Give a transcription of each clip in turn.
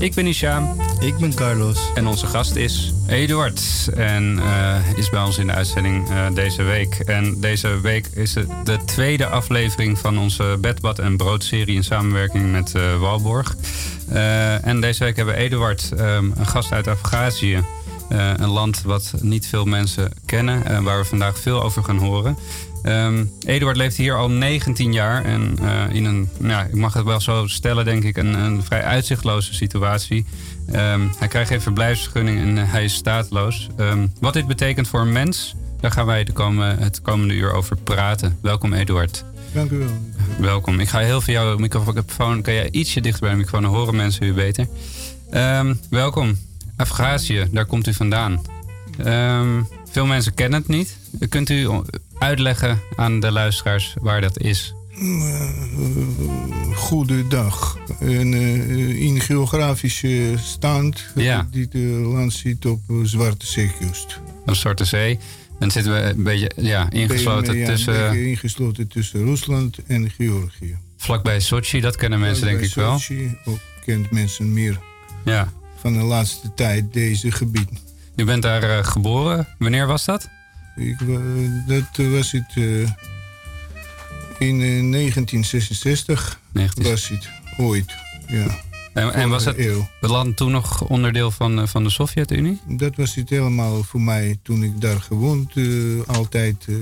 Ik ben Isham Ik ben Carlos. en onze gast is Eduard. En eh, is bij ons in de uitzending eh, deze week. En deze week is het de tweede aflevering van onze Bedbad en Brood-serie in samenwerking met eh, Walborg. En deze week hebben we Eduard, ehm, een gast uit Afghazië. Een land wat niet veel mensen kennen, en waar we vandaag veel over gaan horen. Ehm, Eduard leeft hier al 19 jaar en eh, in een, nou, ik mag het wel zo stellen, denk ik, een, een vrij uitzichtloze situatie. Ehm, hij krijgt geen verblijfsvergunning en eh, hij is staatloos. Ehm, wat dit betekent voor een mens, daar gaan wij de komen, het komende uur over praten. Welkom, Eduard. Dank u wel. Welkom. Ik ga heel veel jouw microfoon. Kan jij ietsje dichter bij de microfoon? Dan horen mensen u beter. Ehm, welkom. Afghazië, daar komt u vandaan. Veel mensen kennen het niet. Kunt u uitleggen aan de luisteraars waar dat is? Goedendag. En, eh, in geografische stand, Ja. dit eh, land zit op eh, Zwarte Zeekust. Een Zwarte Zee. Dan zitten we een beetje ja, ingesloten Ja, een tussen, beetje ingesloten tussen Rusland en Georgië. vlakbij Sochi. Dat kennen mensen denk ik wel. Sochi Ook kent mensen meer Ja. van de laatste tijd deze gebied. U bent daar eh, geboren. Wanneer was dat? Ik, wa- dat was het eh, in eh, 1966 19. was het ooit. Ja. En, en was het, het land toen nog onderdeel van, eh, van de Sovjet-Unie? Dat was het helemaal voor mij toen ik daar gewoond. eh, altijd eh,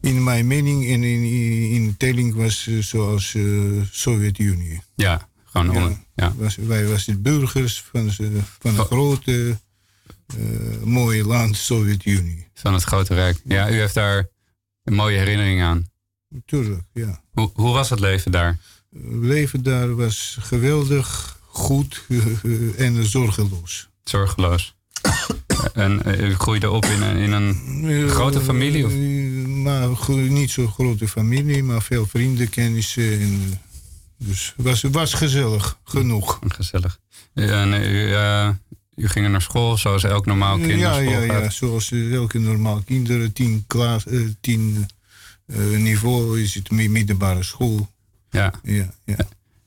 in mijn mening en in, in, in telling was eh, zoals eh Sovjet-Unie. Ja, gewoon Ja. onder- ja. Was, wij waren burgers van, van een grote, eh, mooie land, Sovjet-Unie. Van het Grote Rijk. Ja, u heeft daar een mooie herinnering aan. Tuurlijk, ja. Hoe, hoe was het leven daar? leven daar was geweldig, goed eh, en zorgeloos. Zorgeloos. en eh, u groeide op in een, in een Grote familie, of? Eh, maar niet zo grote familie, maar veel vrienden, kennissen. En, eh, dus het was, was gezellig genoeg. gezellig. En eh, u, eh, u ging naar school zoals elk normaal kind ja, ja, gaat. ja, zoals eh, elke normaal kinderen, tien, klas, eh, tien eh, niveau is het mi- middelbare school. Ja. Ja, ja.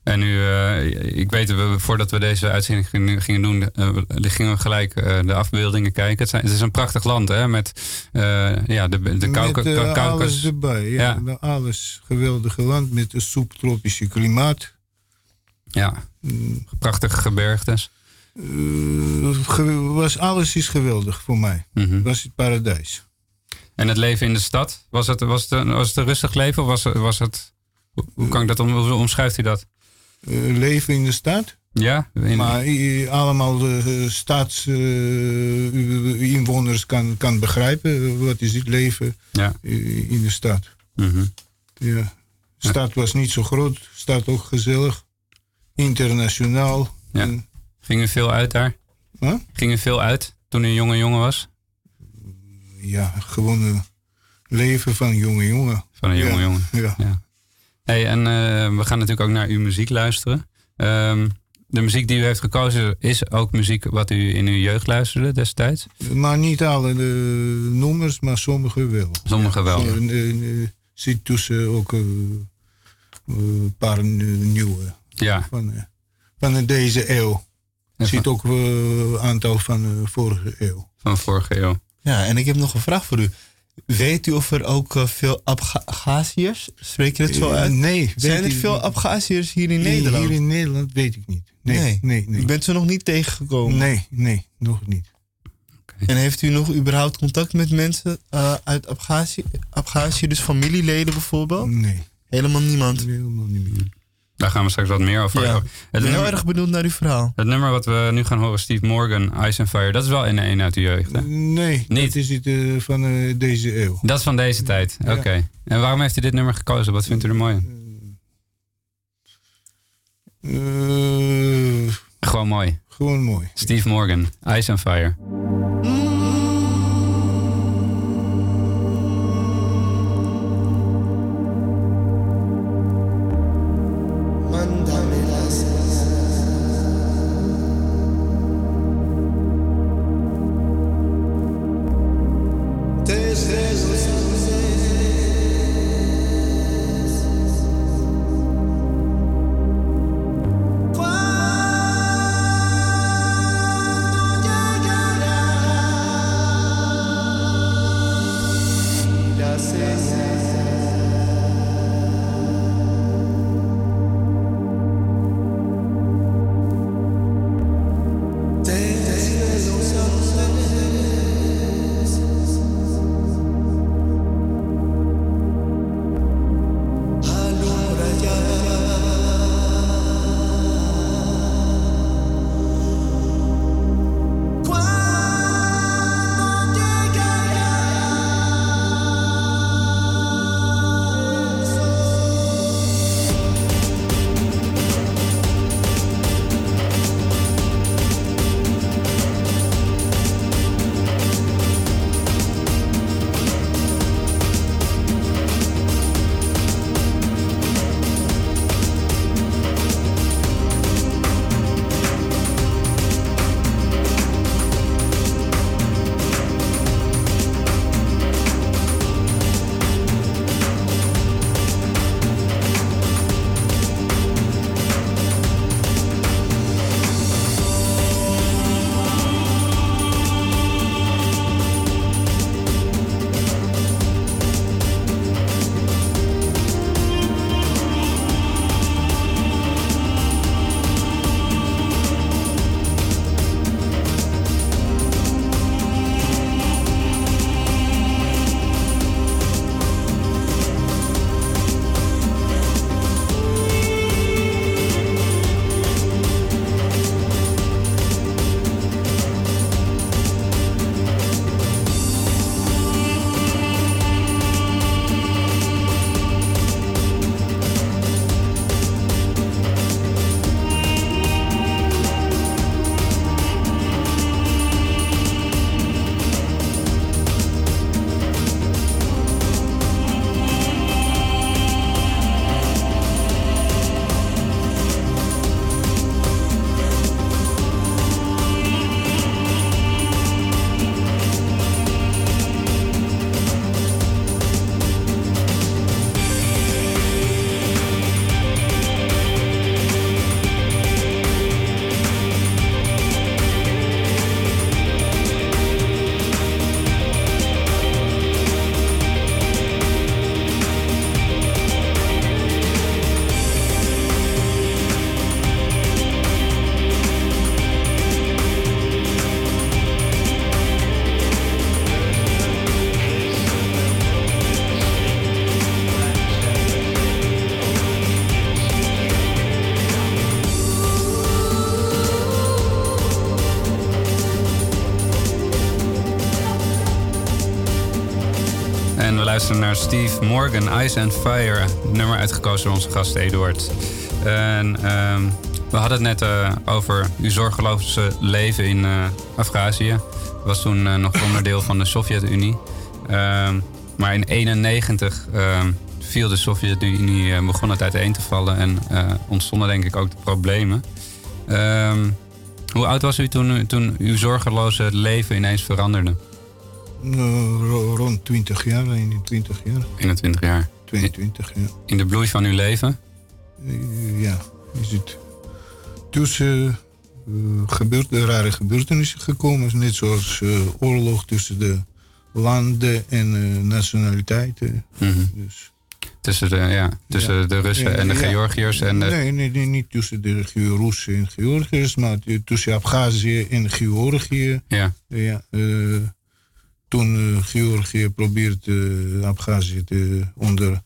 En u, eh, ik weet, we, voordat we deze uitzending gingen, doen, eh, we- gingen we gelijk eh, de afbeeldingen kijken. Het, zijn, het is een prachtig land, hè? Met eh, ja, de, de Met Kauka- eh, Kaukas. alles erbij. Ja, Ja. Alles geweldige land met een subtropische klimaat. Ja, Mm, prachtige gebergtes. Eh, was, alles is geweldig voor mij. Mhm. Was het paradijs. En het leven in de stad, was het, was het, een, was het een rustig leven? Of was, was het, hoe- kan ik dat om, hoe omschrijft u dat? Eh, leven in de stad. Ja? In- Maar i- allemaal de stadsinwoners kan, kan begrijpen. eh, wat is het leven ja. eh, in de stad. Mhm. Ja. De stad was niet zo groot. stad ook gezellig. Internationaal. Ja. En- Ging u veel uit daar? Huh? Ging u veel uit toen u een jonge jongen was? ja, gewoon een leven van een jonge jongen. Van een jonge Ja, jongen. Ja. Ja. Hey, en eh, we gaan natuurlijk ook naar uw muziek luisteren. Ehm, de muziek die u heeft gekozen is ook muziek wat u in uw jeugd luisterde destijds? Maar niet alle de nummers, maar sommige wel. Sommige wel. Zo, eh, zit tussen ook eh, een paar nieuwe. Ja. Van, van deze eeuw. Zit van- ook eh, een aantal van de vorige eeuw. Van vorige eeuw. Ja, en ik heb nog een vraag voor u. Weet u of er ook eh, veel Abhaziërs, spreek je het zo Eh, uit? nee, Zijn er veel niet. Abhaziërs hier in Nederland? Hier in Nederland weet ik niet. Nee, nee, nee. U bent ze nog niet tegengekomen? Nee, nee, nog niet. En heeft u nog überhaupt contact met mensen eh, uit Abhazie, Abhazie, dus familieleden bijvoorbeeld? Nee. Helemaal niemand? Helemaal niet meer. Daar gaan we straks wat meer over. Ja. Het Ik ben heel nummer- erg benieuwd naar uw verhaal. Het nummer wat we nu gaan horen, Steve Morgan, Ice and Fire, dat is wel in een uit de jeugd. Hè? Nee, Niet. dat is het eh, van eh, deze eeuw. Dat is van deze tijd. Oké. En waarom heeft u dit nummer gekozen? Wat vindt u er mooi aan? Eh, Gewoon mooi. gewoon mooi. Steve Morgan, Ice and Fire. Naar Steve Morgan, Ice and Fire. Nummer uitgekozen door onze gast Eduard. En ehm, we hadden het net eh, over uw zorgeloze leven in uh, Afghazië. was toen uh, nog onderdeel van de Sovjet-Unie. Ehm, maar in 1991 ehm, viel de Sovjet-Unie, begon het uiteen te vallen en ontstonden denk ik ook de problemen. hoe oud was u toen, toen uw zorgeloze leven ineens veranderde? Uh, rond 20 jaar, 21 jaar. 21 jaar. 22, ja. In de bloei van uw leven? Uh, ja, is het tussen uh, gebeurt, rare gebeurtenissen gekomen. Net zoals oorlog tussen de landen en nationaliteiten. Mm -hmm. dus. Tussen de, ja, tussen ja. de Russen en de ja. Georgiërs? En de... Nee, nee, nee, niet tussen de Russen en Georgiërs, maar tussen Abhazie en Georgië. Ja. ja toen uh, Georgië probeerde uh, Abhazie te, onder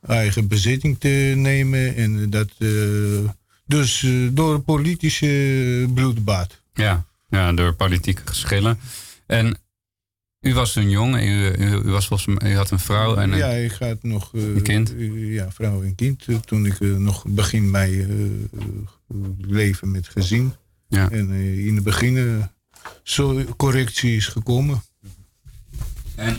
eigen bezitting te nemen. En dat uh, dus door politische bloedbad. Ja, ja, door politieke geschillen. En u was toen jong, u, u, u, was volgens mij, u had een vrouw en een, ja, ik had nog een kind. ja, vrouw en kind. toen ik nog begin mijn leven met gezin. Ja. En eh, in het begin eh, zo correctie is gekomen. En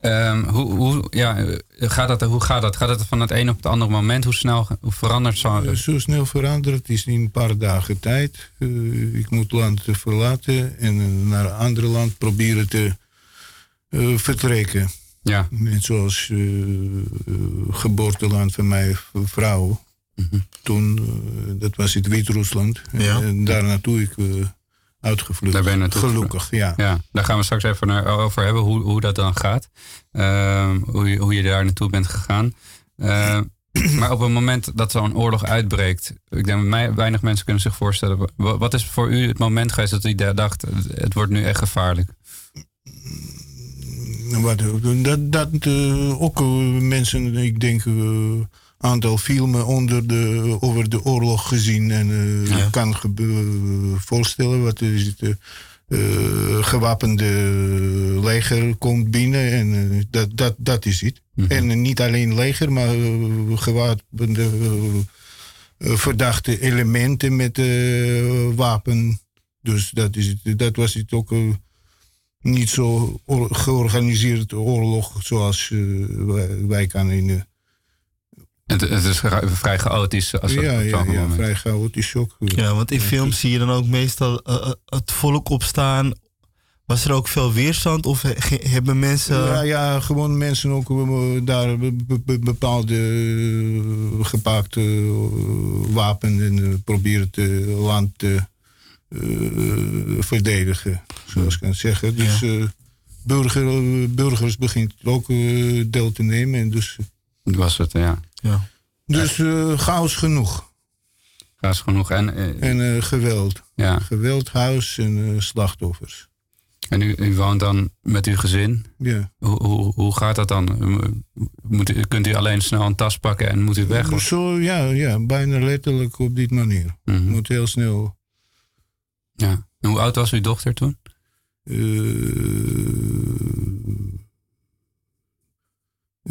ehm, hoe, hoe, ja, eh, gaat dat, hoe gaat dat? Gaat het van het een op het andere moment? Hoe snel hoe verandert zo? Eh, zo snel veranderd. Het is in een paar dagen tijd. Eh, ik moet land verlaten en naar een ander land proberen te vertrekken. Ja, Net zoals eh, geboorteland van mijn vrouw. Mhm. Toen, dat was het Wit-Rusland. Ja. En daar naartoe ik eh, uitgevlucht. Daar ben je naartoe Gelukkig, ja. ja, daar gaan we straks even naar, over hebben, hoe, hoe dat dan gaat. Ehm, hoe, je, hoe je daar naartoe bent gegaan. Ehm, maar op het moment dat zo'n oorlog uitbreekt, ik denk dat mij, weinig mensen kunnen zich voorstellen. wa- Wat is voor u het moment geweest dat u dacht, het wordt nu echt gevaarlijk? Wat, dat dat eh, ook eh, mensen, ik denk, een aantal filmen onder de, over de oorlog gezien. En eh, Ja. kan gebe- voorstellen wat is het. eh, eh, gewapende leger komt binnen en eh, dat, dat, dat is het. Mhm. En eh, niet alleen leger, maar eh, gewapende eh, eh, verdachte elementen met eh, wapen. Dus dat, is het, dat was het ook. eh, niet zo or- georganiseerd oorlog zoals eh, wij, wij kan in. Het, het is vrij chaotisch. Als het ja, ja, ja, moment. vrij chaotisch ook. Ja, want in films zie je dan ook meestal eh, eh, het volk opstaan. Was er ook veel weerstand of he- hebben mensen... Ja, ja, gewoon mensen ook eh, daar be- be- be- bepaalde gepaakte eh, wapen en proberen het land te eh, verdedigen, zoals ik kan zeggen. Dus eh, burger, eh, burgers begint ook deel te nemen. En dus Dat was het, ja. Ja. dus eh, chaos genoeg. Gaas genoeg. En, eh, En eh, geweld. ja. Geweld, huis en slachtoffers. en u, u woont dan met uw gezin. Ja. Hoe, hoe, hoe gaat dat dan? Moet u, kunt u alleen snel een tas pakken en moet u weg? Of? Zo, ja, ja, bijna letterlijk op dit manier. Mhm. Moet heel snel. Ja. En hoe oud was uw dochter toen?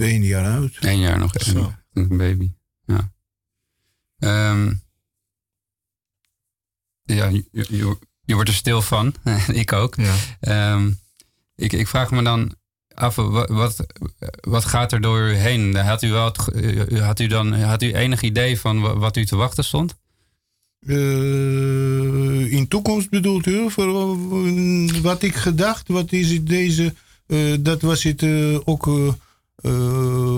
Eh één jaar oud. Eén jaar nog. Zo. Een, een baby. Ja. Ehm, ja, je, je, je wordt er stil van. ik ook. Ja. Ehm, ik, ik vraag me dan af, wat, wat, wat gaat er door u heen? Had u, wel ge- eh, had u, dan, had u enig idee van wa- wat u te wachten stond? Eh, in toekomst bedoelt u? Voor, eh, wat ik gedacht, wat is het deze... eh, dat was het eh, ook eh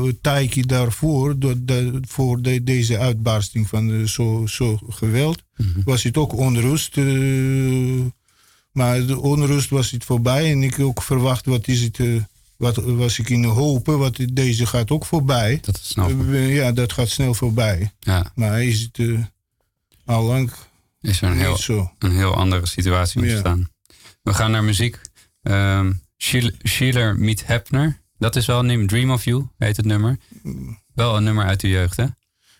eh, tijdje daarvoor, de- voor de, deze uitbarsting van eh, zo, zo geweld, was het ook onrust. eh, maar de onrust was het voorbij en ik ook verwacht, wat is het... wat was ik in hopen, wat deze gaat ook voorbij. Dat is snel. Ja, dat gaat snel voorbij. Ja, Maar is het uh, al lang is er een heel, zo? een heel andere situatie Ja. ontstaan. We gaan naar muziek. Ehm Sheila Meet Hepner. Dat is wel een nummer. Dream of You heet het nummer. Wel een nummer uit de jeugd, hè?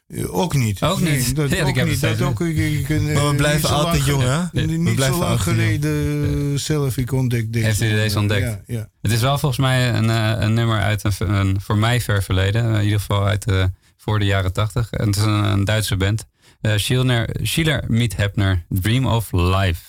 Eh, Ook niet. Ook Nee, niet? dat Ja, ik heb niet. het Dat steeds- ook, ik, ik, ik, Maar we eh, blijven altijd jong, hè? We Niet zo lang geleden eh, zelf ik ontdekt deze. Heeft u deze ontdekt? Ja, ja. Het is wel volgens mij een, eh, een nummer uit een, een voor mij ver verleden. In ieder geval uit de, voor de jaren tachtig. En het is een, een Duitse band. Uh, Schiller, Schiller Meet Hepner. Dream of Life.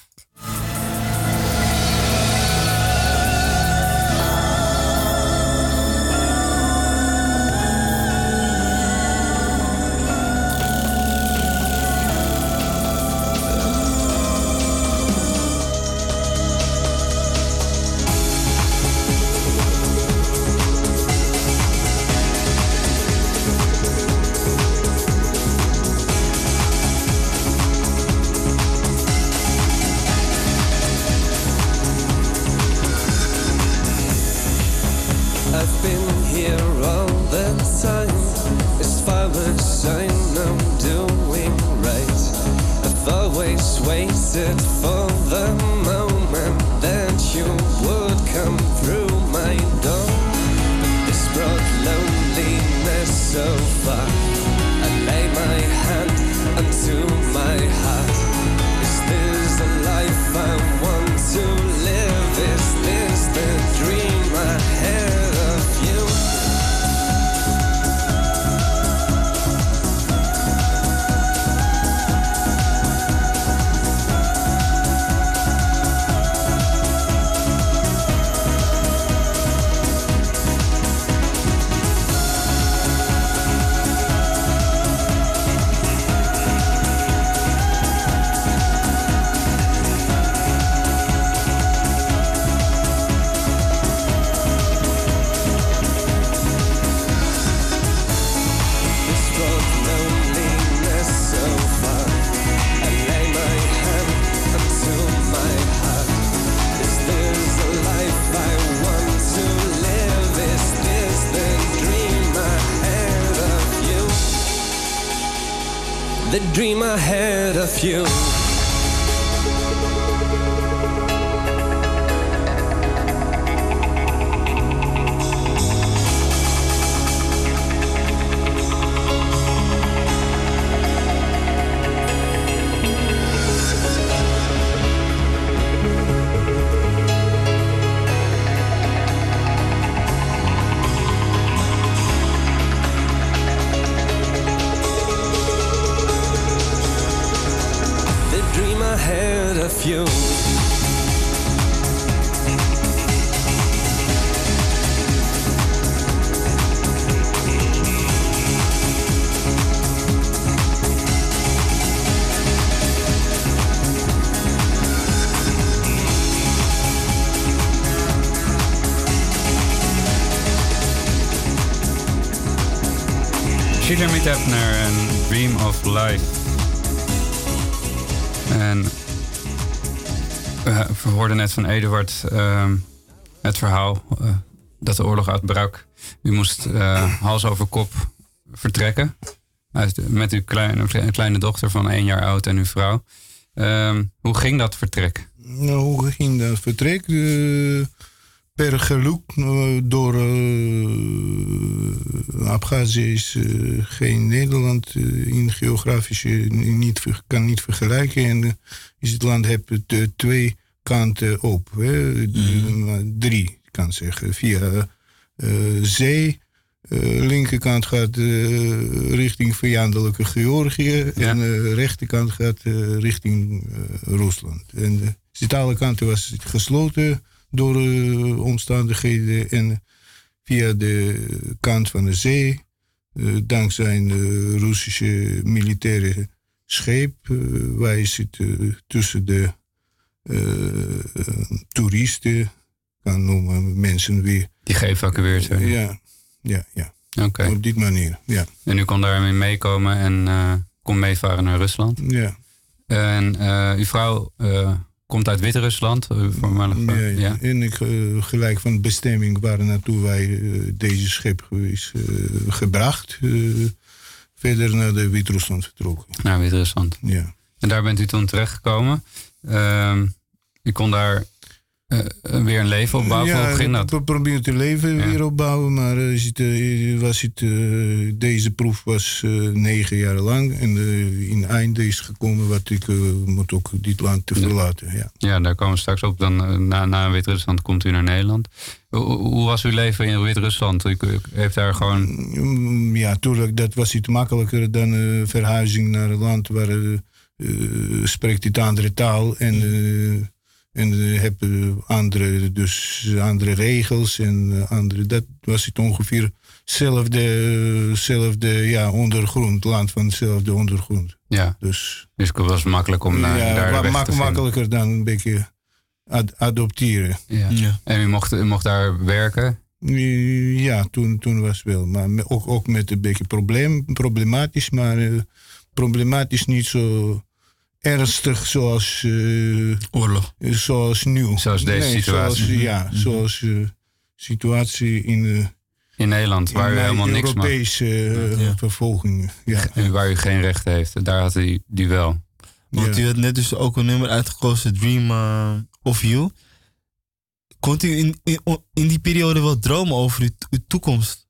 Sheila Meet Ebner en Dream of Life. En eh, we hoorden net van Eduard ehm, het verhaal eh, dat de oorlog uitbrak. U moest eh, hals over kop vertrekken. Met uw kleine, kleine dochter van één jaar oud en uw vrouw. Ehm, hoe ging dat vertrek? Nou, hoe ging dat vertrek? Per geluk eh, door uh, Abhazie is eh, geen Nederland eh, in geografische niet, kan niet vergelijken. En eh, is het land heeft het, eh, twee kanten op. Hè? Eh, drie, kan zeggen. Via eh, zee. eh, linkerkant gaat eh, richting vijandelijke Georgië. En de rechterkant gaat eh, richting eh, Rusland. En de Centrale kant was gesloten door eh, omstandigheden. En via de kant van de zee, eh, dankzij een Russische militaire scheep, eh, wij zitten tussen de eh, toeristen, kan noemen mensen weer. Die geëvacueerd zijn? Ja, ja, ja. Oké. Op die manier, ja. En u kon daarmee meekomen en eh, kon meevaren naar Rusland? Ja. En eh, uw vrouw eh, komt uit Wit-Rusland, uw voormalige vrouw? Ja, ja. En ik, eh, gelijk van bestemming waar naartoe wij eh, deze schip is eh, gebracht. eh, verder naar de Wit-Rusland vertrokken. Naar Wit-Rusland. Ja. En daar bent u toen terechtgekomen. Ehm u kon daar eh, weer een leven opbouwen. ja, Hoe ging dat? we proberen te leven weer opbouwen, maar eh, is het, eh, was het, eh, deze proef was eh, negen jaar lang. En eh, in einde is gekomen wat ik eh, moet ook dit land te verlaten. Ja. Ja, daar komen we straks op. Dan, eh, na, na Wit-Rusland komt u naar Nederland. Hoe, was uw leven in Wit-Rusland? U, heeft daar gewoon... Mm, Ja, tuurlijk, dat was iets makkelijker dan eh, verhuizing naar een land waar eh, eh, spreekt het andere taal en, eh, en eh, heb eh, andere, dus andere regels en eh, andere. Dat was het ongeveer hetzelfde, zelfde, ja, ondergrond, land van hetzelfde ondergrond. Ja, dus, dus het was makkelijk om naar, ja, daar weg mak- te makkelijker dan een beetje ad- adopteren. Ja. En u mocht, u mocht daar werken? Ja, toen, toen was wel. Maar ook, ook met een beetje probleem, problematisch, maar eh, problematisch niet zo ernstig zoals. eh, Oorlog. Zoals nu. Zoals deze situatie. Zoals, ja, Mhm. zoals eh, situatie in. eh, In Nederland, waar u in helemaal niks mag. Europese eh, vervolging. Ja. En Waar u geen recht heeft. Daar had u die wel. Want u had net dus ook een nummer uitgekozen, Dream of You. Kon u in, in, in die periode wel dromen over uw, uw toekomst?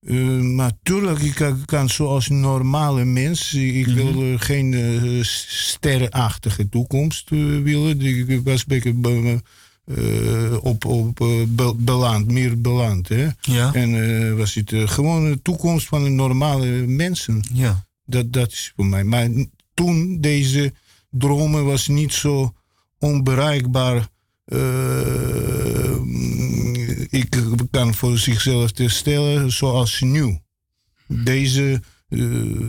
Eh, maar tuurlijk, ik kan, kan zoals normale mens. Ik Mhm. wil eh, geen eh, sterrenachtige toekomst willen. Ik was een beetje be- op, op be- beland, meer beland. Hè? Ja. En was het gewoon de toekomst van de normale mensen. Ja. Dat, dat is voor mij. Maar toen, deze dromen was niet zo onbereikbaar. Ik kan voor zichzelf te stellen zoals nu. Deze eh,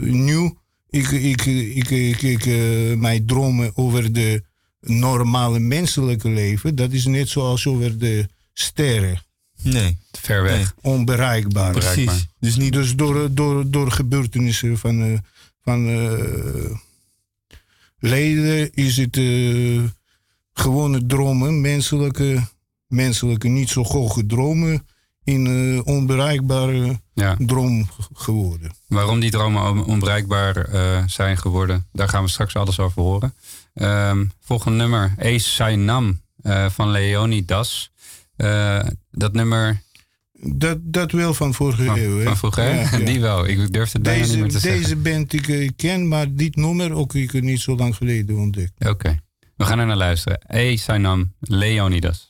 nu, ik, ik, ik, ik, ik, eh, mijn dromen over de normale menselijke leven, dat is net zoals over de sterren. Nee. Ver weg. Onbereikbaar. Precies. Dus, niet... dus door, door, door gebeurtenissen van, eh, van eh, leden is het eh, gewone dromen, menselijke, menselijke niet zo hoge dromen, in een onbereikbare Ja. droom geworden. Waarom die dromen on- onbereikbaar eh, zijn geworden, daar gaan we straks alles over horen. Ehm, volgende nummer, E Sainam eh van Leonidas. Dat nummer Dat, dat wel van vorige van, eeuw. hè? van? Ja, ja. die wel. Ik durf het bijna niet Deze, meer te zeggen. deze band ik ken, maar dit nummer ook ik niet zo lang geleden ontdekt. Oké, we gaan er naar luisteren. E Sainam, Leonidas.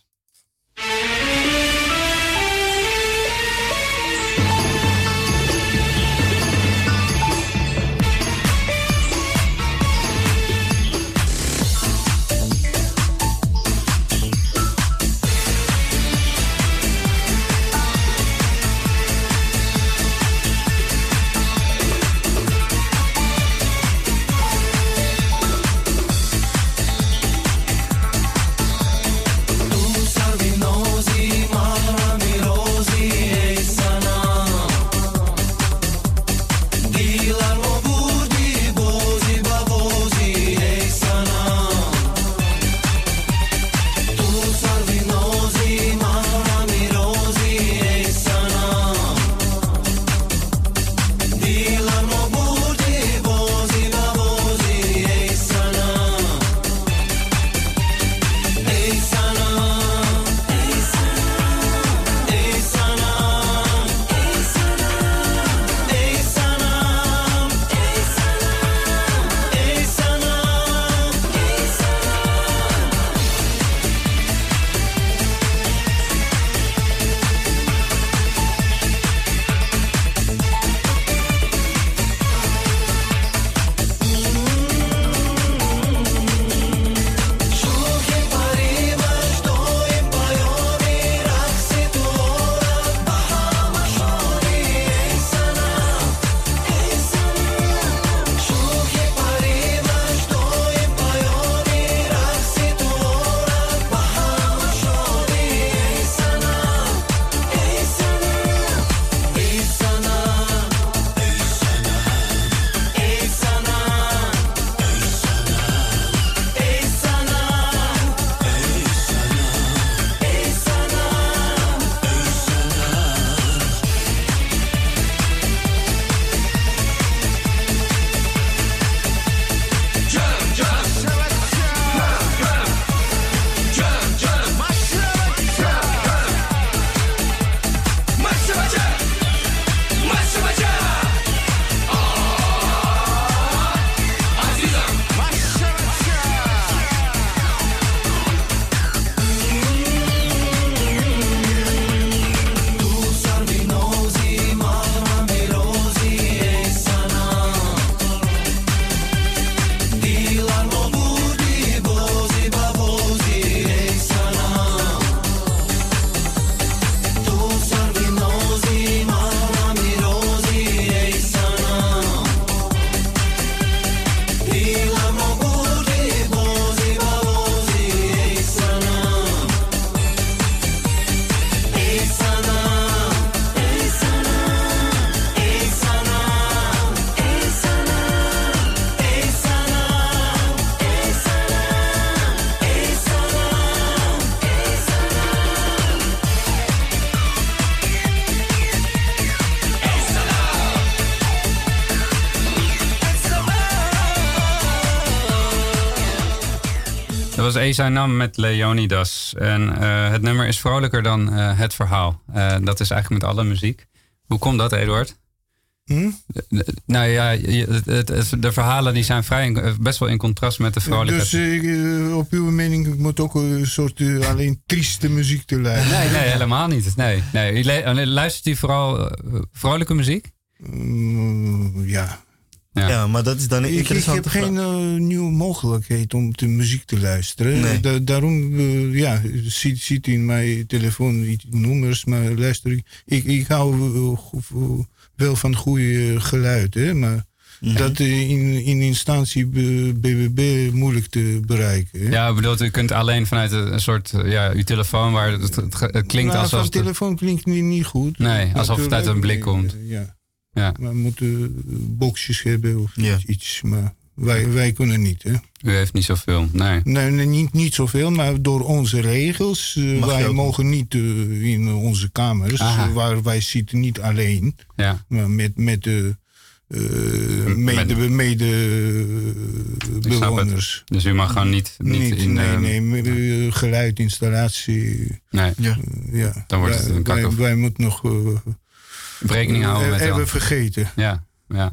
Esa Nam met Leonidas. En eh, het nummer is vrolijker dan eh, het verhaal. Eh, dat is eigenlijk met alle muziek. Hoe komt dat, Eduard? Hm? Nou ja, het, het- het- de verhalen die zijn vrij, in- best wel in contrast met de vrolijkheid. Dus op uw mening ik moet ook een soort alleen trieste muziek te luisteren. Nee, nee, helemaal niet. Nee, nee. Luistert u vooral vrolijke muziek? Mm, ja. Ja. Ja, maar dat is dan een Ik, ik heb interessante geen eh, nieuwe mogelijkheid om de muziek te luisteren. Nee. Da- daarom, eh, ja, ziet, ziet in mijn telefoon iets nummers, maar luister ik. Ik, ik hou eh, wel van goede geluid, hè, maar Mhm. dat in, in instantie B- BBB moeilijk te bereiken. Hè. Ja, ik bedoel, u kunt alleen vanuit een soort, ja, uw telefoon waar het, het, het klinkt Nou, alsof... van het- telefoon klinkt niet, niet goed. Nee, alsof het uit een blik komt. Ja. Ja. We moeten eh, boxjes hebben of Ja. iets, maar Wij, wij kunnen niet. Hè? U heeft niet zoveel, nee. Nee, nee, niet, niet zoveel, maar door onze regels. eh, wij ook mogen niet eh, in onze kamers, Aha. waar wij zitten niet alleen, Ja, maar met, met de eh, mede, bewoners. dus u mag gewoon niet, niet, Niet, in... nee, nee, met, eh, geluidinstallatie. nee. Ja. Ja. Dan wordt het wij, een wij, wij moeten nog Rekening houden met... hebben vergeten. Ja, ja.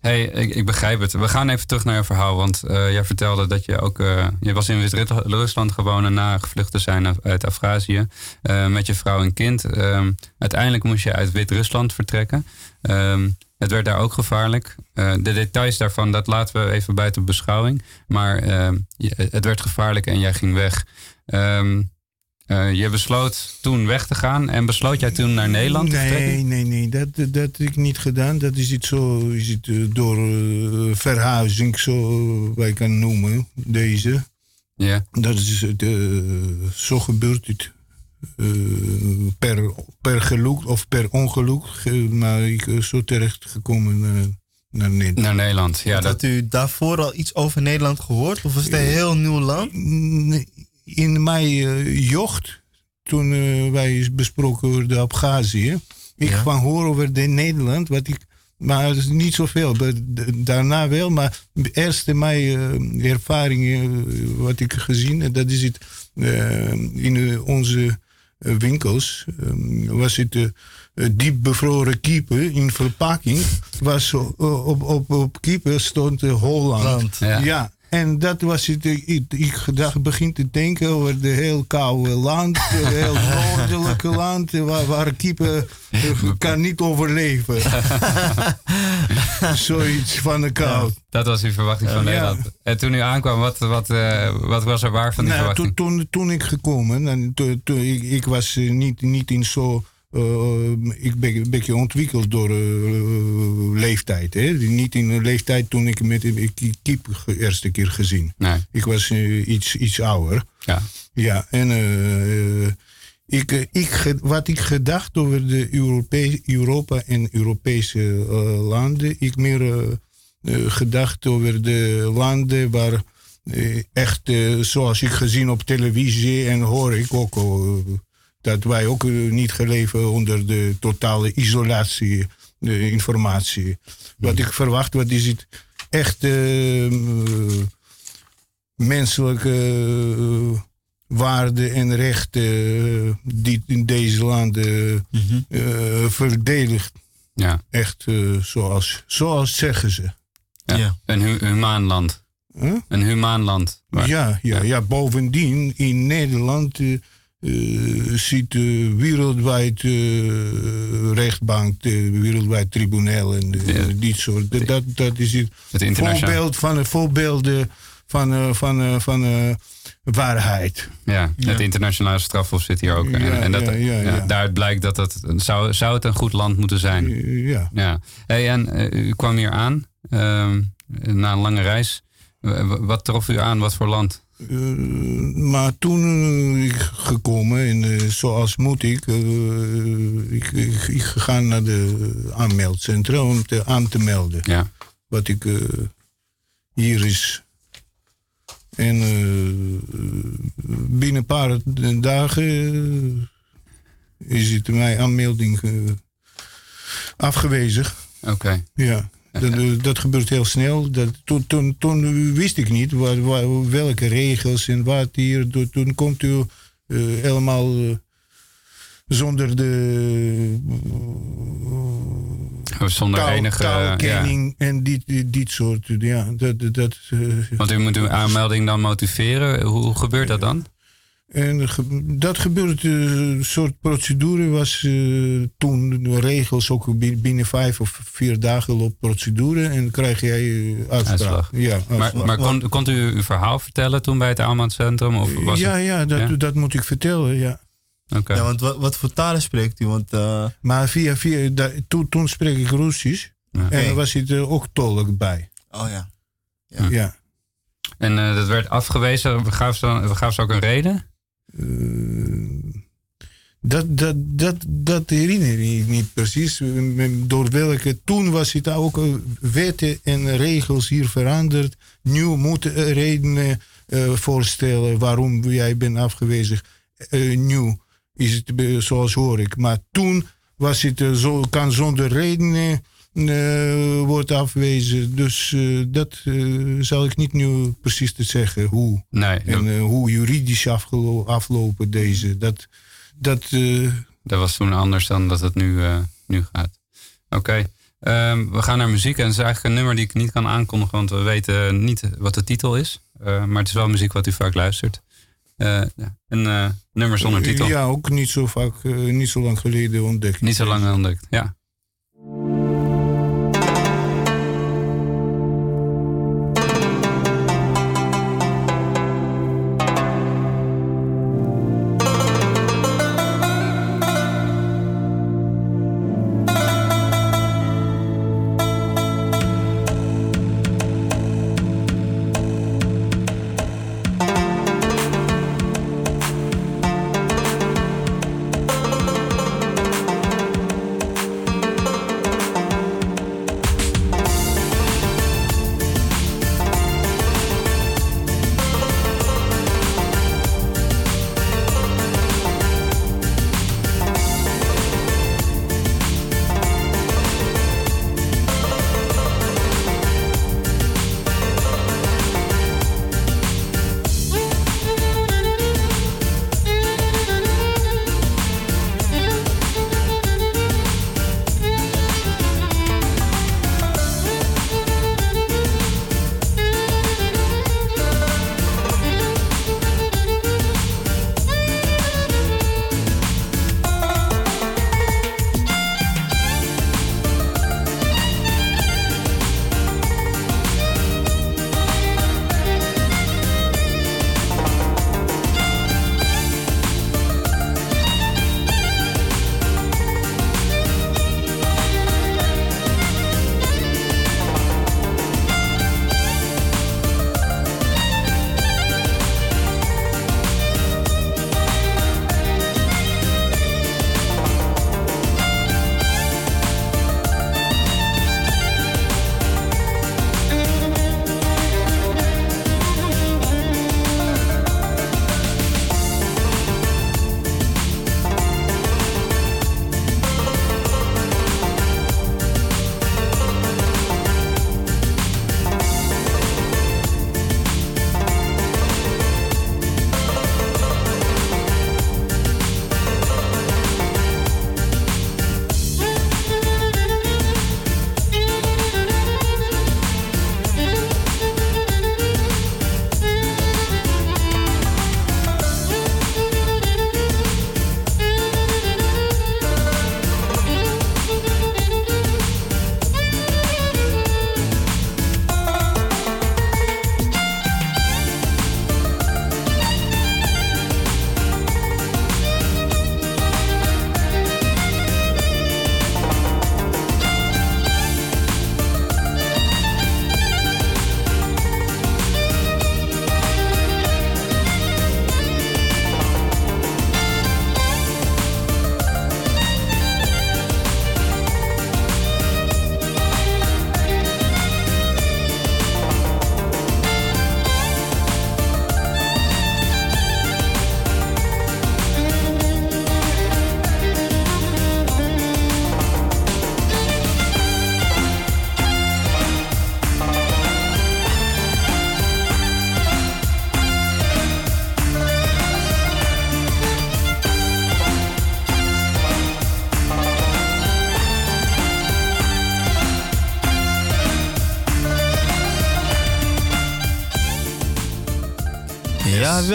hey, ik, ik begrijp het. We gaan even terug naar je verhaal. Want eh, jij vertelde dat je ook... eh, je was in Wit-Rusland gewoond na gevlucht te zijn uit- Afghazië. eh, met je vrouw en kind. Ehm, uiteindelijk moest je uit Wit-Rusland vertrekken. Ehm, het werd daar ook gevaarlijk. De details daarvan, dat laten we even buiten beschouwing. Maar ehm, het werd gevaarlijk en jij ging weg. Ehm, eh, je besloot toen weg te gaan. En besloot jij toen naar Nederland te vertrekken? Nee, nee, nee, dat, dat heb ik niet gedaan. Dat is iets zo, is het eh, door eh, verhuizing, zo wij kan noemen, deze. Ja, Dat is het, zo gebeurt het. Per, per geluk of per ongeluk, ge- maar ik ben zo terecht gekomen naar, naar Nederland. naar Nederland. Ja, Had dat, u daarvoor al iets over Nederland gehoord? Of was het een heel nieuw land? Nee, In mijn eh, jeugd, toen eh, wij besproken over de Abhazie, ik Ja. van horen over de Nederland, wat ik, maar het is niet zoveel. Daarna wel, maar de eerste mijn ervaring, eh, wat ik gezien dat is het in onze winkels, was het diep bevroren kiepen in verpakking. Was op, op, op stond Holland. Land. Ja. Ja. En dat was het. Ik, ik, gedacht, begin te denken over de heel koude land, het heel noordelijke land, waar, waar kiepen eh, kan niet overleven. Zoiets van de kou. dat was uw verwachting van Ja. Nederland. En toen u aankwam, wat, wat, eh, wat was er waar van die Nou, verwachting? toen, toen, toen ik gekomen, en ik, ik was eh, niet, niet in zo. Eh, ik ben een beetje ontwikkeld door eh, leeftijd. Hè? Niet in een leeftijd toen ik met ik kiep de eerste keer gezien. Nee, Ik was eh, iets, iets ouder. ja. Ja, en ik, ik, wat ik gedacht over de Europa en Europese eh, landen, ik meer gedacht over de landen waar echt, zoals ik gezien op televisie en hoor ik ook dat wij ook eh, niet geleven onder de totale isolatie, de informatie. Wat ik verwacht, wat is het echt eh, eh, menselijke eh, waarden en rechten eh, die in deze landen eh, verdedigd. ja. Echt eh, zoals, zoals zeggen ze. ja. Ja. Een hu humaan land. Huh? Een humaan land. Waar- Ja, ja, ja, bovendien in Nederland eh, ziet de wereldwijd eh, rechtbank, de wereldwijd tribunaal en Ja. die soort. Dat, dat, dat is het Het voorbeeld van, voorbeelden van, eh, van, van waarheid. Ja, het internationale strafhof zit hier ook. en, Ja, en dat, daaruit blijkt dat het zou, zou het een goed land moeten zijn. Ja. Ja. Hey, en u kwam hier aan ehm, na een lange reis. Wat trof u aan? Wat voor land? Eh, maar toen eh, ik gekomen en eh, zoals moet ik, ik, ik, ik gegaan naar de aanmeldcentra om te, aan te melden Ja. wat ik hier is. En binnen een paar dagen is het mijn aanmelding afgewezen. Oké. Ja, dat, dat gebeurt heel snel. Dat, toen, toen, toen wist ik niet waar, waar- welke regels en wat hier. Toen, komt u eh, helemaal eh, zonder de Zonder taal, enige... ja. taalkenning en dit, dit, dit soort. Ja, dat, dat, eh, Want u moet uw aanmelding dan motiveren. Hoe, hoe gebeurt dat dan? En dat gebeurt, eh, een soort procedure was eh, toen de regels ook bi- binnen vijf of vier dagen loopt procedure en krijg jij uitspraak. Uitslag. Ja, Maar, uitslag. maar kon, kon u uw verhaal vertellen toen bij het aanmeldcentrum? Of was ja, het... ja, dat, Ja? dat moet ik vertellen, ja. Oké. Ja, want wat, wat voor talen spreekt u? Want eh, Maar via, via, da- toen, toen spreek ik Russisch Ja. en was het er ook tolk bij. oh ja. Ja. Ja. En eh, dat werd afgewezen. We gaven ze, we gaven ze ook een reden? Eh, Dat, dat, dat, dat herinner ik niet precies. Door welke. Toen was het ook eh, wetten en regels hier veranderd. Nu moeten redenen uh, voorstellen waarom jij bent afgewezen. Nu is het zoals hoor ik. Maar toen was het zo, kan zonder redenen uh, wordt afwezen. Dus uh, dat uh, zal ik niet nu precies te zeggen hoe. Nee, en hoe juridisch afgelo aflopen deze. Dat, dat, dat was toen anders dan dat het nu, nu gaat. Oké. Okay. Um, we gaan naar muziek. En het is eigenlijk een nummer die ik niet kan aankondigen, want we weten niet wat de titel is. maar het is wel muziek wat u vaak luistert. een nummer zonder titel. Ja, ook niet zo vaak, niet zo lang geleden ontdekt. Niet zo lang ontdekt, ja.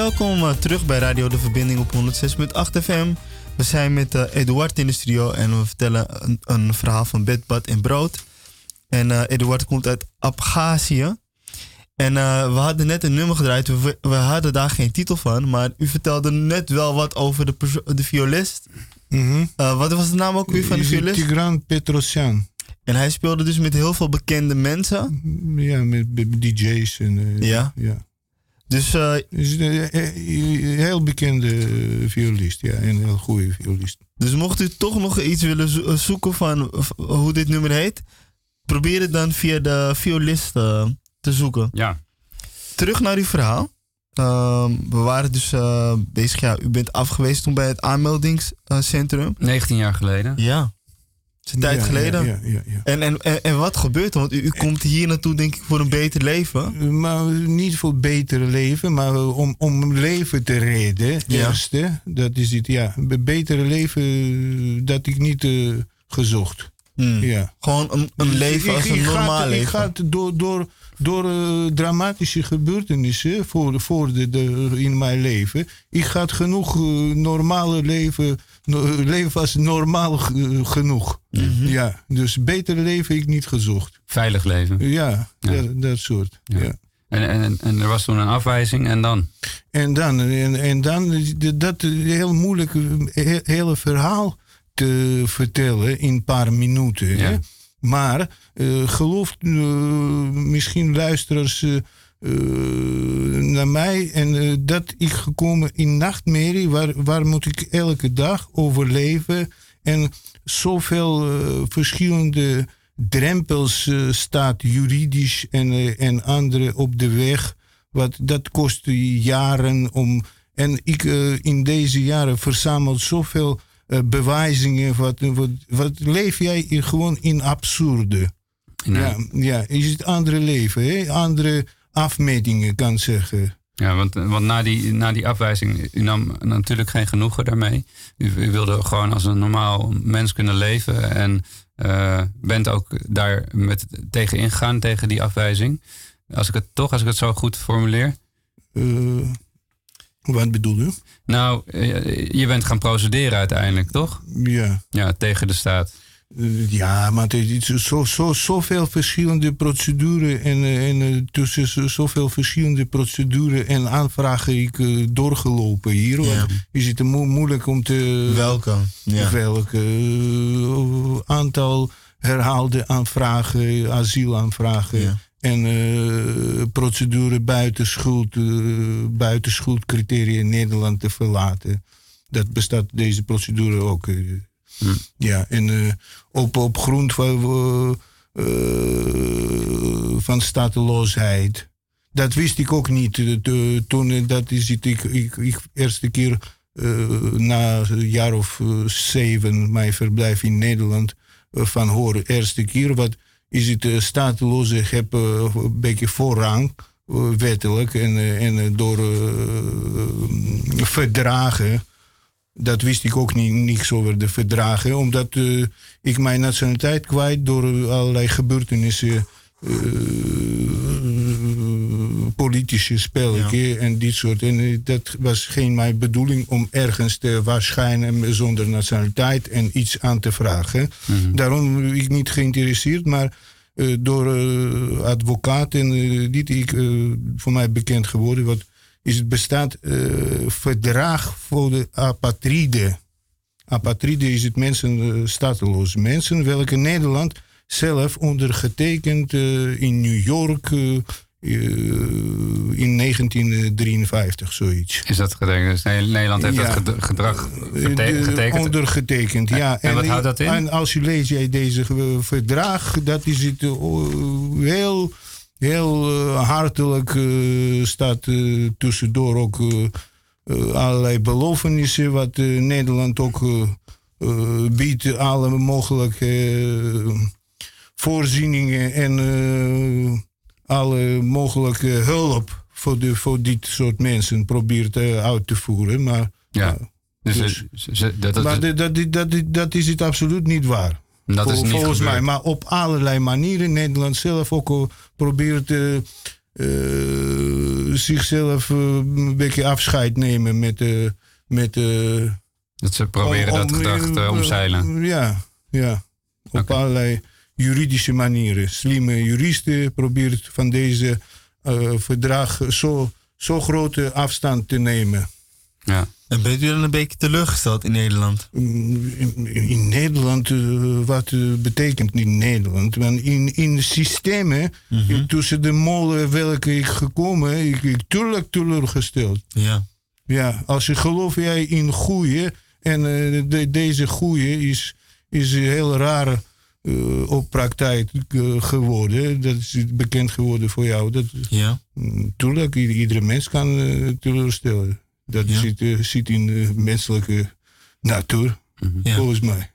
Welkom uh, terug bij Radio De Verbinding op 106.8 FM. We zijn met uh, Eduard in de studio en we vertellen een, een verhaal van bed, bad en brood. En uh, Eduard komt uit Abhazie. En we hadden net een nummer gedraaid. We, we, hadden daar geen titel van, maar u vertelde net wel wat over de, de violist. Mm wat was de naam ook weer van de violist? Tigran Petrosyan. En hij speelde dus met heel veel bekende mensen? Ja, met DJ's en... ja? ja. Dus uh, is een heel bekende violist, ja, een heel goede violist. Dus mocht u toch nog iets willen zoeken van hoe dit nummer heet, probeer het dan via de violist uh, te zoeken. Ja. Terug naar uw verhaal. Uh, we waren dus uh, bezig, ja, u bent afgewezen toen bij het aanmeldingscentrum. 19 jaar geleden. Ja. Is een tijd ja, geleden. Ja, ja, ja, en, en, en, wat gebeurt er? Want u, u, komt hier naartoe, denk ik, voor een beter leven. Maar niet voor beter leven, maar om, om leven te redden. Eerste, dat is het, ja. Betere leven, dat ik niet uh, gezocht. Hmm. Ja. Gewoon een, een leven als een normaal gaat, leven. Ik ga door, door, door uh, dramatische gebeurtenissen voor, voor de, de, in mijn leven. Ik ga genoeg uh, normale leven, leven als normaal genoeg. Mhm. Mm -hmm. Ja, dus beter leven ik niet gezocht. Veilig leven. Ja, ja. Dat, dat, soort. Ja. ja. En, en, en er was toen een afwijzing en dan? En dan, en, en dan dat heel moeilijk hele verhaal te vertellen in een paar minuten. Ja. Hè? Maar uh, geloof uh, misschien luisteraars uh, naar mij en dat ik gekomen in nachtmerrie, waar, waar moet ik elke dag overleven en zoveel verschillende drempels staat juridisch en, en andere op de weg. Wat, dat kost jaren om. En ik in deze jaren verzamel zoveel uh, bewijzingen. Wat, wat, wat leef jij gewoon in absurde? Nee. Ja, ja, is het andere leven, hè? andere afmetingen kan zeggen. Ja, want, want na, die, na die afwijzing, u nam natuurlijk geen genoegen daarmee. U, u wilde gewoon als een normaal mens kunnen leven en uh, bent ook daar met, tegen ingegaan, tegen die afwijzing. Als ik het toch, als ik het zo goed formuleer. Uh, wat bedoel je? Nou, je bent gaan procederen uiteindelijk, toch? Ja. Ja, tegen de staat. Ja, maar het is zo, zo, zoveel verschillende procedures en, en uh, tussen zoveel verschillende procedures en aanvragen ik uh, doorgelopen hier. Ja. Is het mo moeilijk om te... Welke? Ja. Welke? aantal herhaalde aanvragen, asielaanvragen. Ja. En uh, procedure buiten schuld, uh, buiten schuldcriteria in Nederland te verlaten. Dat bestaat deze procedure ook. Uh, hm. Ja, en op, op grond van, van stateloosheid. Dat wist ik ook niet. Toen, dat is het, ik, ik, eerste keer na een jaar of zeven mijn verblijf in Nederland van horen. Eerste keer wat is het uh, stateloze heb uh, een beetje voorrang, uh, wettelijk en, en door verdragen. Dat wist ik ook niet, niks over de verdragen, omdat ik mijn nationaliteit kwijt door allerlei gebeurtenissen, politische spelletjes ja. en dit soort. En dat was geen mijn bedoeling om ergens te waarschijnen zonder nationaliteit en iets aan te vragen. Mhm. Mm -hmm. Daarom ben ik niet geïnteresseerd, maar uh, door advocaat en uh, dit ik voor mij bekend geworden. Wat is het bestaat verdrag voor de apatride. Apatride is het mensen, stateloze mensen, welke Nederland zelf ondergetekend in New York in 1953, zoiets. Is dat getekend? Dus Nederland heeft ja. dat gedrag getekend? Ondergetekend, ja. En, en wat houdt dat in? En als je leest jij deze verdrag, dat is het heel, heel uh, hartelijk uh, staat uh, tussendoor ook allerlei belofenissen wat Nederland ook biedt, alle mogelijke voorzieningen en alle mogelijke hulp voor, de, voor dit soort mensen probeert uit te voeren. Maar, ja. dus, dus, dus, dat, dat, maar dat, dat, dat, dat is het absoluut niet waar. Dat Vol, is niet volgens gebeurd. mij. Maar op allerlei manieren. Nederland zelf ook uh, probeert zichzelf een beetje afscheid nemen met. met dat ze proberen om, dat gedrag te omzeilen. Ja, ja. Op okay. allerlei juridische manieren. Slimme juristen proberen van deze verdrag zo, zo grote afstand te nemen. Ja. En bent u dan een beetje teleurgesteld in Nederland? In, in Nederland, uh, wat uh, betekent in Nederland? Want in, in de systemen, mm -hmm. tussen de molen welke ik gekomen, ik, ik tuurlijk teleurgesteld. Ja. Ja, als je geloof jij in groeien, en uh, de, deze groeien is, is een heel rare op praktijk geworden. Dat is bekend geworden voor jou. Dat, ja. Tuurlijk, iedere mens kan teleurstellen. Dat ja. zit, uh, zit, in de menselijke natuur, mm -hmm. volgens mij.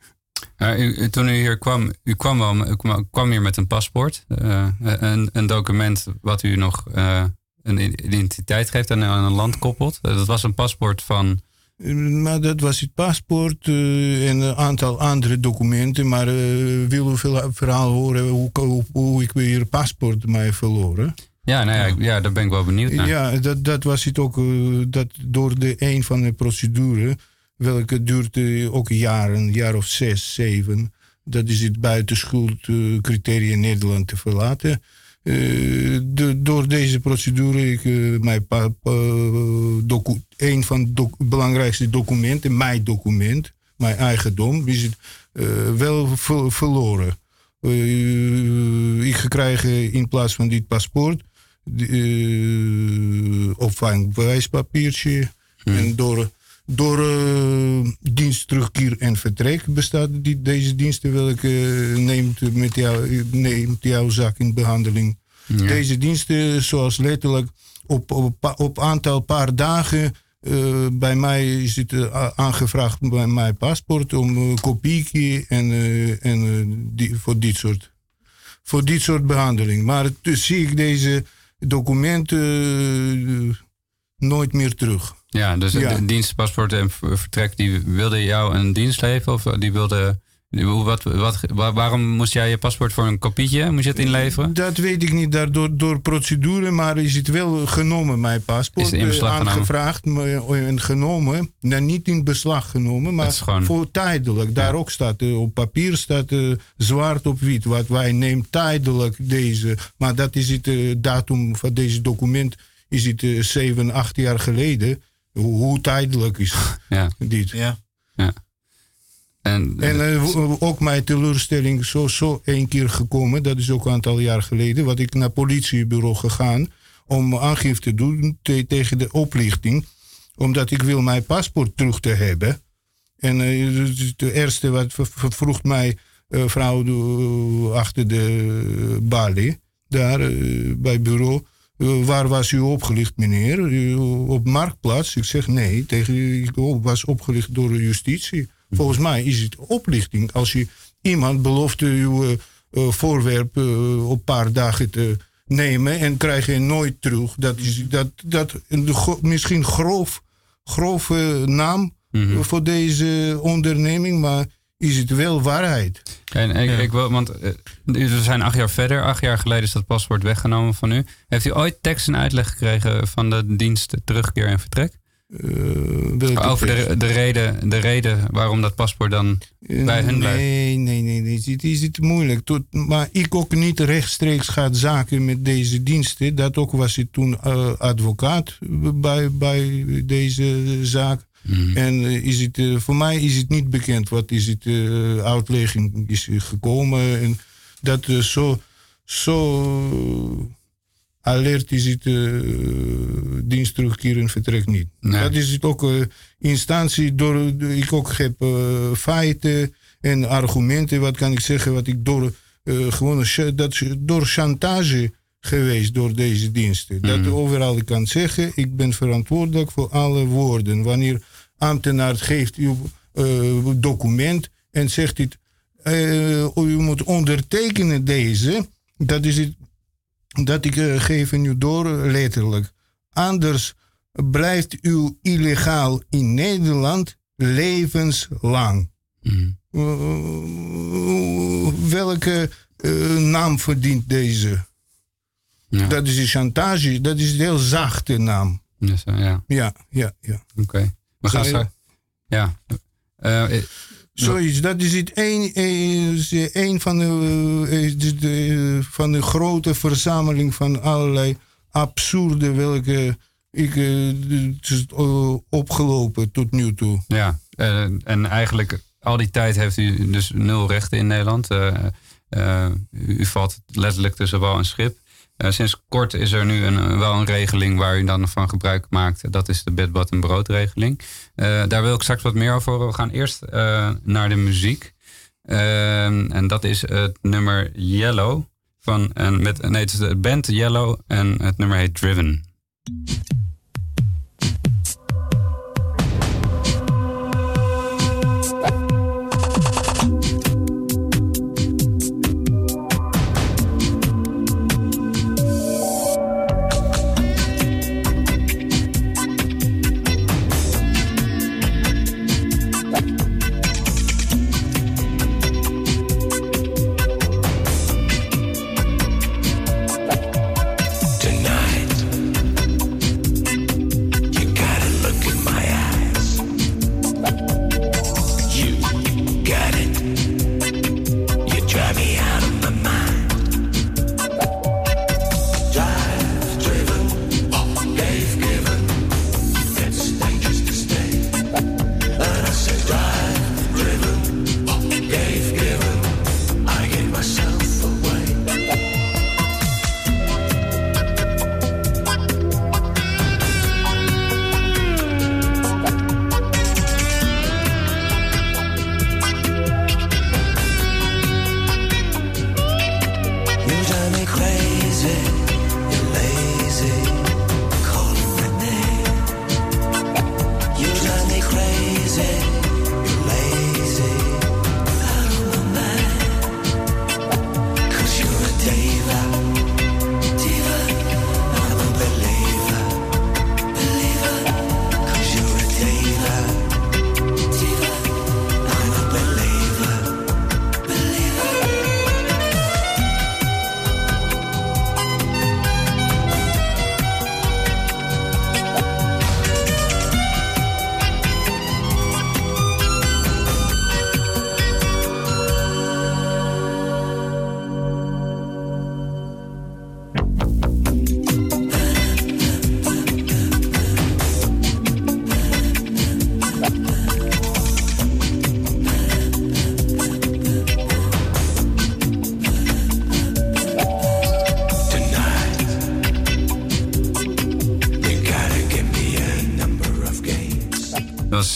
Ja, u, toen u hier kwam, u kwam, wel, u kwam hier met een paspoort. Uh, een, een, document wat u nog uh, een identiteit geeft en aan een land koppelt. Dat was een paspoort van... Maar dat was het paspoort en een aantal andere documenten. Maar wil u veel verhaal horen hoe, hoe, hoe ik weer paspoort mij verloren? Ja, nou ja, ja, daar ben ik wel benieuwd naar. Ja, dat, dat was het ook. Uh, dat door de een van de procedure, welke duurde ook jaren, een jaar of zes, zeven. Dat is het buitenschuldcriteria uh, Nederland te verlaten. De, door deze procedure, ik, mijn pa, docu, een van de belangrijkste documenten, mijn document, mijn eigendom, is het wel ver, verloren. ik gekregen in plaats van dit paspoort uh, opvangbewijspapiertje. Hmm. En door, door uh, dienst, terugkeer en vertrek bestaat die, deze diensten welke neemt, met jou, neemt jouw zaak in behandeling. Ja. Deze diensten, zoals letterlijk op, op, op aantal paar dagen. Uh, bij mij is het uh, aangevraagd bij mijn paspoort om uh, en, en die, voor, dit soort, voor dit soort behandeling. Maar dus zie ik deze documenten uh, nooit meer terug. Ja, dus ja. dienstpaspoort en vertrek, die wilde jou een dienst leveren? Of die wilde... Wat, wat, waarom moest jij je paspoort voor een kopietje? Moest je het inleveren? Dat weet ik niet. Door, door procedure, maar is het wel genomen, mijn paspoort. Is in beslag aangevraagd en genomen. Nou, niet in beslag genomen, maar gewoon... voor tijdelijk. Daar ja. ook staat, uh, op papier staat uh, zwart op wit. Wat wij nemen tijdelijk deze. Maar dat is het uh, datum van deze document. Is het zeven, acht jaar geleden. Hoe, hoe tijdelijk is ja. dit? Ja. ja. En, en uh, ook mijn teleurstelling zo, zo één keer gekomen, dat is ook een aantal jaar geleden, wat ik naar politiebureau gegaan om aangifte te doen te, tegen de oplichting, omdat ik wil mijn paspoort terug te hebben. En uh, de eerste wat vroeg mij uh, vrouw achter de balie, daar bij bureau, waar was u opgelicht, meneer? op Marktplaats? Ik zeg nee, tegen, ik was opgelicht door de justitie. Volgens mij is het oplichting als je iemand belooft uw uh, voorwerp uh, op een paar dagen te nemen en krijg je nooit terug. Dat is dat, dat misschien grof, grove naam mm -hmm. voor deze onderneming, maar is het wel waarheid. En ik, ja. ik wil, want we zijn acht jaar verder. Acht jaar geleden is dat paspoort weggenomen van u. Heeft u ooit tekst en uitleg gekregen van de dienst terugkeer en vertrek? Uh, Over de, de, reden, de reden waarom dat paspoort dan uh, bij hun blijft? Nee, nee, nee, nee. Het is het moeilijk. Tot, maar ik ook niet rechtstreeks gaat zaken met deze diensten. Dat ook was ik toen uh, advocaat bij, bij deze zaak. Mm. En is het, voor mij is het niet bekend wat is het uitlegging is gekomen. En dat zo, zo alert is het uh, dienst terugkeer en vertrek niet. Nee. Dat is het ook uh, instantie door, ik ook heb uh, feiten en argumenten, wat kan ik zeggen, wat ik door gewoon dat door chantage geweest door deze diensten. Mm. Dat overal kan zeggen, ik ben verantwoordelijk voor alle woorden. Wanneer ambtenaar geeft uw document en zegt het, u moet ondertekenen deze, dat is het dat ik uh, geef u door letterlijk. Anders blijft u illegaal in Nederland levenslang. Mm. Uh, welke uh, naam verdient deze? Ja. Dat is een chantage, dat is een heel zachte naam. Ja, ja. ja, ja. ja. Oké. Okay. We gaan zo. Ja. Zoiets, dat is het een, een van, de, de, van de grote verzameling van allerlei absurde welke ik, eh, eh, opgelopen tot nu toe. Ja, eh, en eigenlijk al die tijd heeft u dus nul rechten in Nederland. Eh, eh, u valt letterlijk tussen wal en schip. Eh, sinds kort is er nu een, wel een regeling waar u dan van gebruik maakt. Dat is de bed, bad en broodregeling. Eh, daar wil ik straks wat meer over horen. We gaan eerst eh, naar de muziek. En dat is het nummer Yellow. Van, en met, nee, het is de band Yellow en het nummer heet Driven.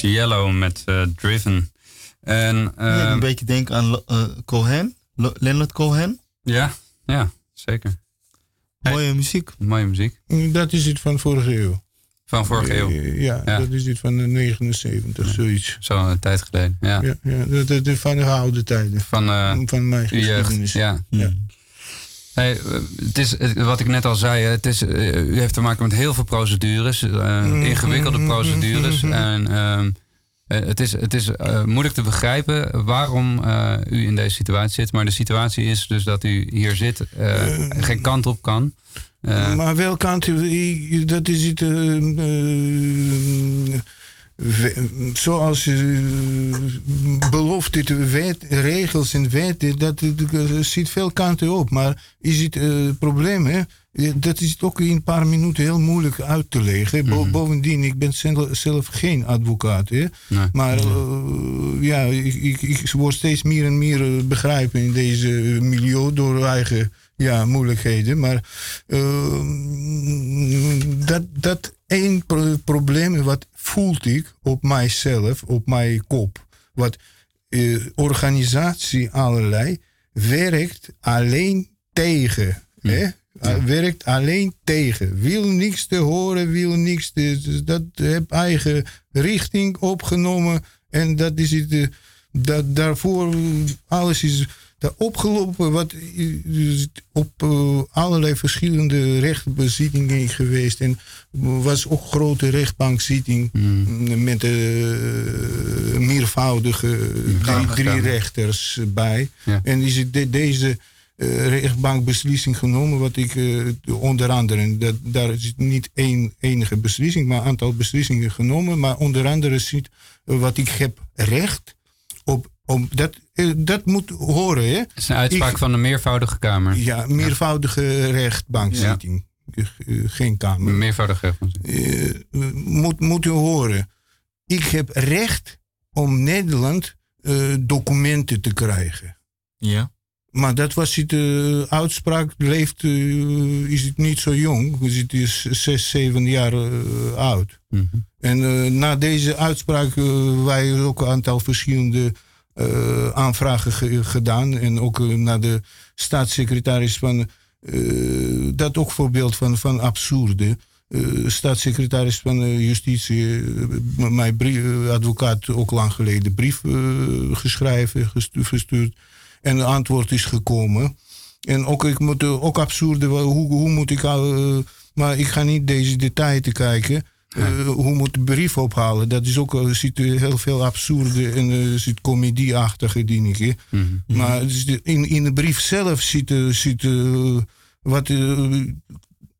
Was Yellow met eh, Driven. En, Ja, ehm, een beetje denken aan eh, Cohen, Leonard Cohen. ja, ja, zeker. Mooie muziek. Mooie muziek. Dat is het van vorige eeuw. Van vorige eeuw. Ja, Ja. dat is het van de 79, zoiets. Zo een tijd geleden. Ja. Ja, ja dat, dat is van de oude tijden. Van, eh, van mijn geschiedenis. Ja. Ja. Hey, eh, het is, wat ik net al zei, het is, eh, u heeft te maken met heel veel procedures, eh, ingewikkelde procedures. En ehm, eh, het is, het is moeilijk te begrijpen waarom u in deze situatie zit. Maar de situatie is dus dat u hier zit, geen kant op kan. Maar welke kant, dat is het. Eh, eh, zoals uh, belofte, de wet, regels en wetten, dat, dat ziet veel kanten op. Maar is het eh, probleem, hè? Eh, Dat is ook in een paar minuten heel moeilijk uit te leggen. Bo- Bovendien, ik ben zelf, geen advocaat. Hè? Nee. Maar eh, ja, ik, ik, ik word steeds meer en meer eh, begrijpen in deze milieu door eigen ja, moeilijkheden. Maar eh, dat, dat één pro- probleem wat voelt ik op mijzelf, op mijn kop. Wat eh, organisatie allerlei werkt alleen tegen. Hè? Uh, Werkt alleen tegen. Wil niks te horen, wil niks te. dus Dat heb eigen richting opgenomen. En dat is het. Dat, daarvoor, alles is daar opgelopen. Wat is op eh, allerlei verschillende rechtbezittingen geweest. En was ook grote rechtbankzitting. Met eh meervoudige drie, Kamer- drie rechters bij. Ja. En is het de- deze eh, rechtbankbeslissing genomen, wat ik onder andere, dat, daar is niet één enige beslissing, maar een aantal beslissingen genomen. Maar onder andere ziet wat ik heb recht op, op dat, eh, dat moet horen. Hè? het is een uitspraak Ik- van de meervoudige kamer. Ja, meervoudige rechtbankzitting. eh, geen kamer. Meervoudig rechtbank. Eh, moet, moet u horen. Ik heb recht om Nederland eh, documenten te krijgen. Ja. Maar dat was uh, uitspraak, leeft, uh, is het niet zo jong. Het is zes, zeven jaar uh, oud. Mhm. En na deze uitspraak wij ook een aantal verschillende aanvragen ge gedaan. En ook naar de staatssecretaris van, dat ook voorbeeld van, van absurde. staatssecretaris van Justitie, mijn brief, advocaat ook lang geleden brief geschreven, gestuurd en een antwoord is gekomen. En ook, ik moet, ook absurde, hoe, hoe moet ik... Uh, maar ik ga niet deze details te kijken. Uh, hoe moet de brief ophalen? Dat is ook, zit heel veel absurde en er zit comedieachtige dingen. Mhm. Maar in, in de brief zelf zit, zit wat...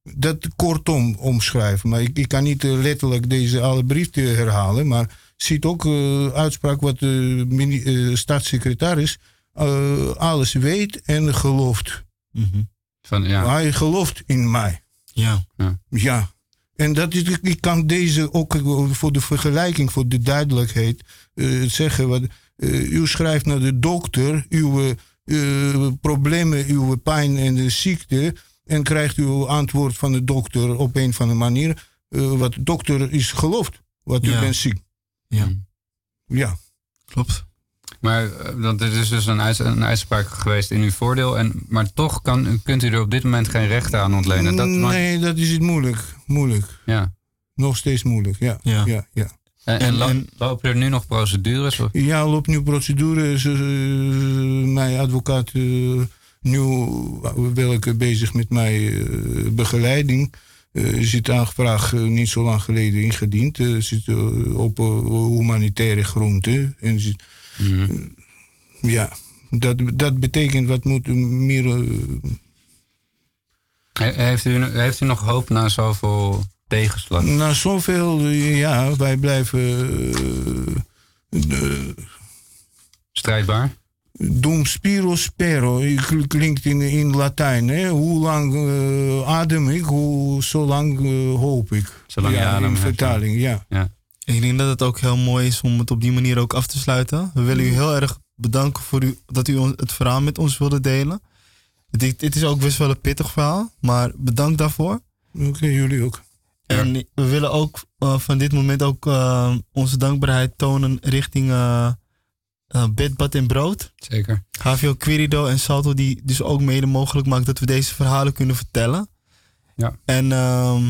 dat kortom omschrijven. Maar ik, ik kan niet letterlijk deze alle brief herhalen. Maar ziet ook uitspraak wat de staatssecretaris uh, alles weet en gelooft. Mm -hmm. Van, ja. Hij gelooft in mij. Ja. ja. Ja. En dat is, ik kan deze ook voor de vergelijking, voor de duidelijkheid uh, zeggen. Wat, uh, u schrijft naar de dokter uw problemen, uw pijn en de ziekte. En krijgt u antwoord van de dokter op een of andere manier. wat de dokter is geloofd. Wat u Ja. bent ziek. Ja. Ja. Klopt. Maar dat dit is dus een, uits een uitspraak geweest in uw voordeel. En, maar toch kan, kunt u er op dit moment geen recht aan ontlenen. Dat maakt- nee, dat is het moeilijk. Moeilijk. ja. Nog steeds moeilijk, ja. Ja. ja, ja. En, en, En- lo- en- lopen er nu nog procedures? Of? Ja, loopt nu procedure. Ze- ze- mijn advocaat uh, nu welke bezig met mijn uh, begeleiding. Uh, zit aangevraagd uh, niet zo lang geleden ingediend. Uh, zit uh, op uh, humanitaire gronden. En zit, Ja, dat, dat betekent wat moet meer. uh, He- Heeft u, heeft u nog hoop na zoveel tegenslag? na zoveel, ja, wij blijven. uh, de- Strijdbaar? Dum spiro spero, kl- klinkt in, in Latijn. Hè? Hoe lang eh, adem ik, hoe, zo lang eh, hoop ik. Zolang je ja, adem in vertaling, ja. Ik denk dat het ook heel mooi is om het op die manier ook af te sluiten. We willen u heel erg bedanken voor u, dat u het verhaal met ons wilde delen. Dit, dit is ook best wel een pittig verhaal, maar bedankt daarvoor. Oké, jullie ook. En we willen ook eh, van dit moment ook eh, onze dankbaarheid tonen richting eh eh, Bed, Bad en Brood. Zeker. HVO Querido en Salto die dus ook mede mogelijk maakt dat we deze verhalen kunnen vertellen. Ja. En ehm,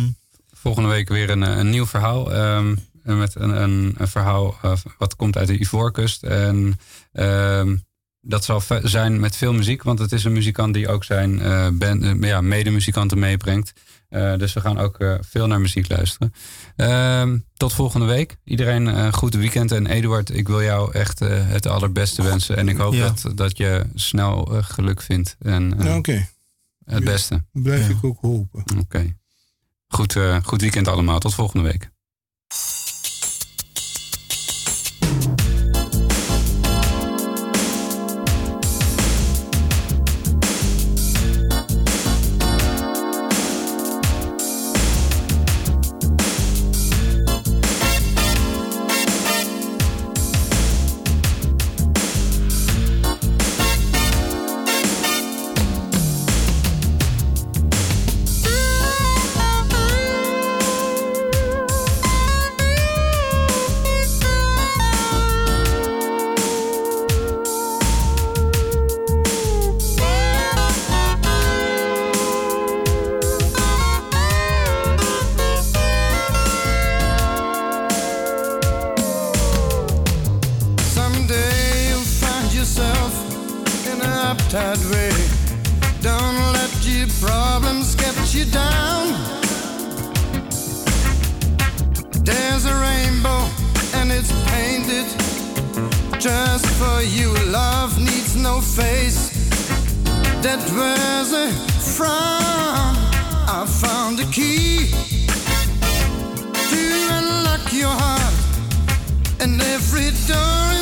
Volgende week weer een, een nieuw verhaal. ehm, met een, een, een verhaal eh, wat komt uit de Ivoorkust. En ehm, dat zal zijn met veel muziek. Want het is een muzikant die ook zijn eh band, eh, ja, medemuzikanten meebrengt. Eh, dus we gaan ook eh, veel naar muziek luisteren. Ehm, tot volgende week. Iedereen een goed weekend. En Eduard, ik wil jou echt eh, het allerbeste wensen. En ik hoop Ja. dat, dat je snel geluk vindt. En Oké, het Ja. beste. blijf Ja. ik ook hopen. Oké. Goed, eh, goed weekend allemaal. Tot volgende week. For you. Love needs no face. That was a frown. I found the key to unlock your heart and every door